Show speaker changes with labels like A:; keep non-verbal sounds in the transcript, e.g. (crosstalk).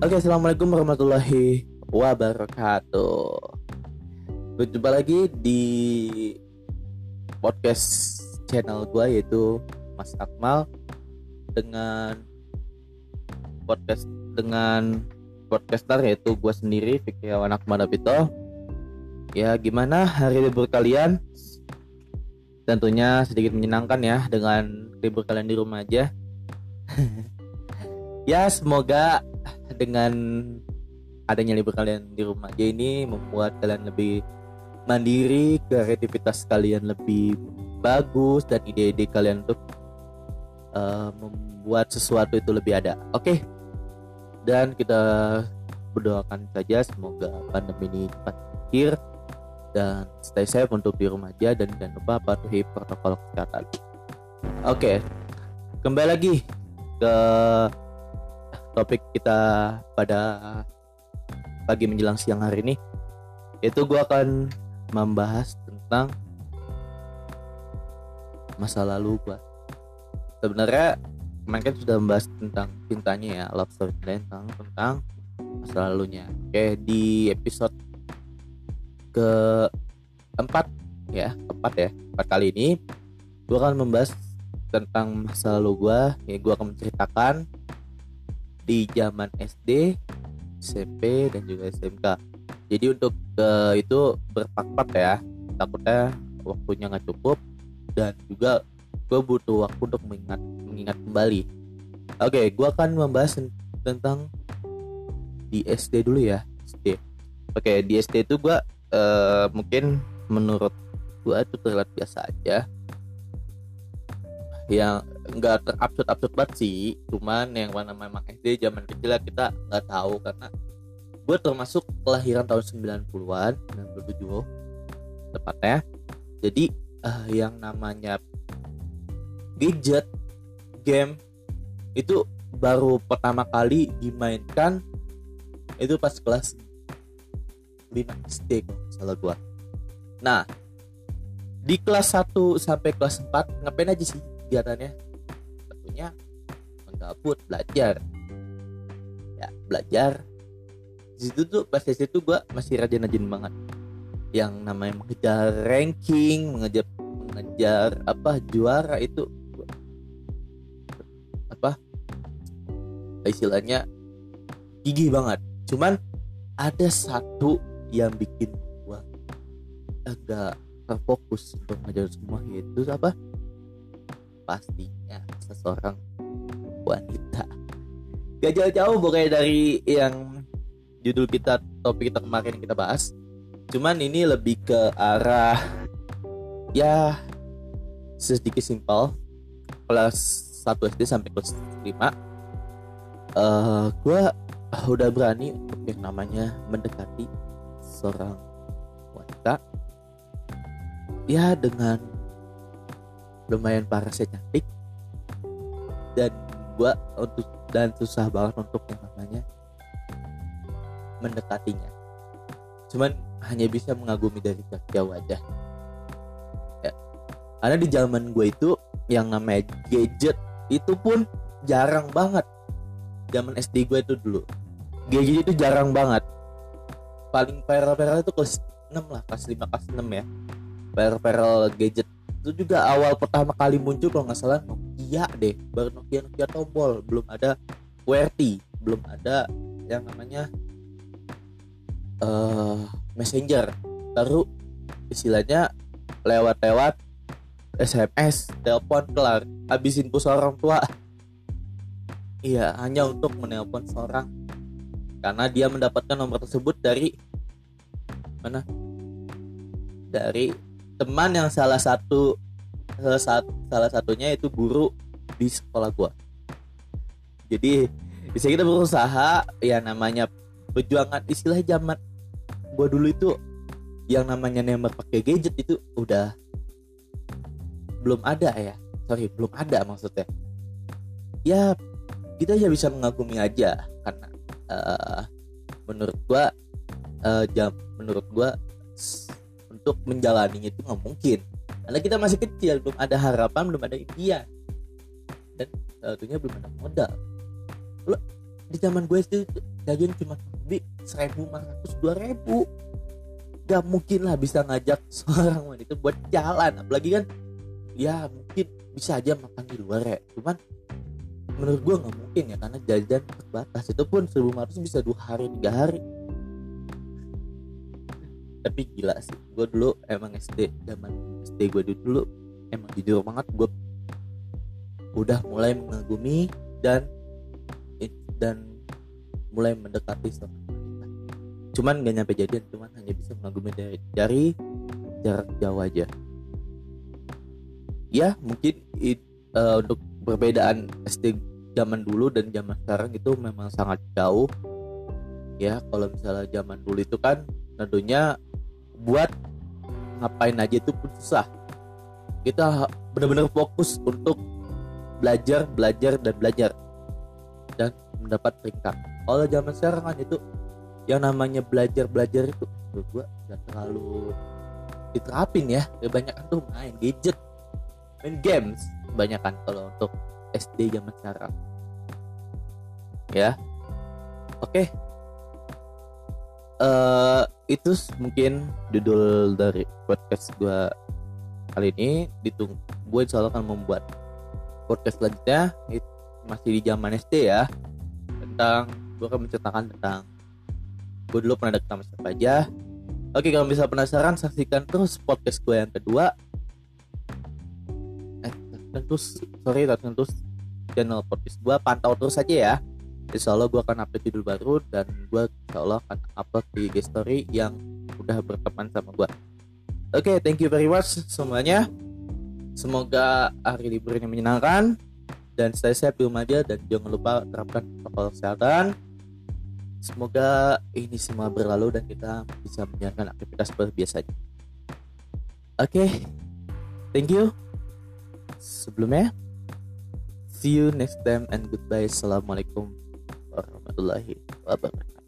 A: Oke, assalamualaikum warahmatullahi wabarakatuh. Berjumpa lagi di podcast channel gue yaitu Mas Akmal dengan podcast dengan podcaster yaitu gue sendiri Fikriawan Akmal Apito. Ya, gimana hari libur kalian? Tentunya sedikit menyenangkan ya dengan libur kalian di rumah aja. (laughs) ya, semoga dengan adanya libur kalian di rumah aja ini membuat kalian lebih mandiri, kreativitas kalian lebih bagus dan ide-ide kalian untuk uh, membuat sesuatu itu lebih ada. Oke. Okay? Dan kita berdoakan saja semoga pandemi ini cepat berakhir dan stay safe untuk di rumah aja dan jangan lupa patuhi protokol kesehatan. Oke. Okay. Kembali lagi ke topik kita pada pagi menjelang siang hari ini itu gue akan membahas tentang masa lalu gue sebenarnya kemarin kan sudah membahas tentang cintanya ya love story tentang tentang masa lalunya. Oke di episode ke empat ya empat ya empat kali ini gue akan membahas tentang masa lalu gue ya gue akan menceritakan di zaman SD, SMP dan juga SMK. Jadi untuk uh, itu berpak-pak ya. Takutnya waktunya nggak cukup dan juga gue butuh waktu untuk mengingat mengingat kembali. Oke, okay, gue akan membahas tentang di SD dulu ya. SD. Oke, okay, di SD itu gue uh, mungkin menurut gue itu terlihat biasa aja. Yang nggak terabsurd absurd banget sih. Cuman yang mana memang SD zaman kecil kita nggak tahu karena gue termasuk kelahiran tahun 90-an 97 tepatnya. Jadi uh, yang namanya gadget game itu baru pertama kali dimainkan itu pas kelas 5 SD salah gue nah di kelas 1 sampai kelas 4 ngapain aja sih kegiatannya tentunya menggabut belajar. Ya belajar. Di situ tuh pas di situ gue masih rajin-rajin banget. Yang namanya mengejar ranking mengejar mengejar apa juara itu apa istilahnya gigi banget. Cuman ada satu yang bikin gua agak terfokus untuk mengejar semua yaitu apa? Pastinya seseorang wanita. Gak jauh-jauh pokoknya dari yang judul kita topik kita kemarin kita bahas. Cuman ini lebih ke arah ya sedikit simpel. Kelas 1 SD sampai kelas 5 uh, gue udah berani untuk yang namanya mendekati seorang wanita. Ya dengan lumayan parah saya cantik dan gua untuk dan susah banget untuk yang namanya mendekatinya. Cuman hanya bisa mengagumi dari jauh aja ya. karena di zaman gue itu yang namanya gadget itu pun jarang banget. Zaman SD gue itu dulu. Gadget itu jarang banget. Paling viral-viral itu kelas 6 lah kelas 5 kelas 6 ya. Viral-viral gadget itu juga awal pertama kali muncul kalau nggak salah Nokia deh baru Nokia Nokia tombol belum ada QWERTY belum ada yang namanya uh, Messenger. Baru istilahnya lewat-lewat SMS telepon kelar habisin pulsa orang tua. (laughs) Iya hanya untuk menelpon seorang. Karena dia mendapatkan nomor tersebut dari mana? Dari teman yang salah satu salah, satunya itu guru di sekolah gua. Jadi bisa kita berusaha ya namanya perjuangan istilah zaman gua dulu itu yang namanya nembak pakai gadget itu udah belum ada ya. Sorry belum ada maksudnya. Ya kita ya bisa mengagumi aja karena uh, menurut gua uh, jam menurut gua untuk menjalani itu nggak mungkin. Karena kita masih kecil belum ada harapan belum ada impian dan tentunya belum ada modal. Lo di zaman gue itu lagian cuma lebih seribu lima ratus dua ribu. Gak mungkin lah bisa ngajak (laughs) seorang wanita buat jalan. Apalagi kan ya mungkin bisa aja makan di luar ya. Cuman menurut gue nggak mungkin ya karena jajan terbatas. Itu pun 1500 bisa dua hari tiga hari. Tapi gila sih gue dulu emang SD zaman SD gue dulu emang jujur banget gue udah mulai mengagumi dan dan mulai mendekati seorang wanita cuman gak nyampe jadian cuman hanya bisa mengagumi dari, dari jarak jauh aja. Ya mungkin it, uh, untuk perbedaan SD zaman dulu dan zaman sekarang itu memang sangat jauh. Ya kalau misalnya zaman dulu itu kan tentunya buat ngapain aja itu pun susah. Kita benar-benar fokus untuk belajar belajar dan belajar. Dan mendapat peringkat. Kalau zaman sekarang kan itu yang namanya belajar belajar itu gua gak terlalu diterapin ya. Kebanyakan tuh main gadget main games kebanyakan kalau untuk SD zaman sekarang. Ya. Oke. Okay. uh, eh, itu mungkin judul dari podcast gua kali ini. Ditunggu gue insya Allah akan membuat podcast selanjutnya. Masih di zaman SD ya. Tentang gue akan menceritakan tentang gue dulu pernah deket sama siapa aja. Oke kalau bisa penasaran saksikan terus podcast gue yang kedua. Eh tentu sorry tentu channel podcast gue pantau terus aja ya. Insya Allah gue akan upload judul baru dan gue insya Allah akan upload di story yang udah berteman sama gue Oke, okay, thank you very much semuanya. Semoga hari libur ini menyenangkan dan stay safe di rumah aja dan jangan lupa terapkan protokol kesehatan. Semoga ini semua berlalu dan kita bisa menjalankan aktivitas seperti biasanya. Oke, okay, thank you. Sebelumnya, see you next time and goodbye. Assalamualaikum warahmatullahi wabarakatuh.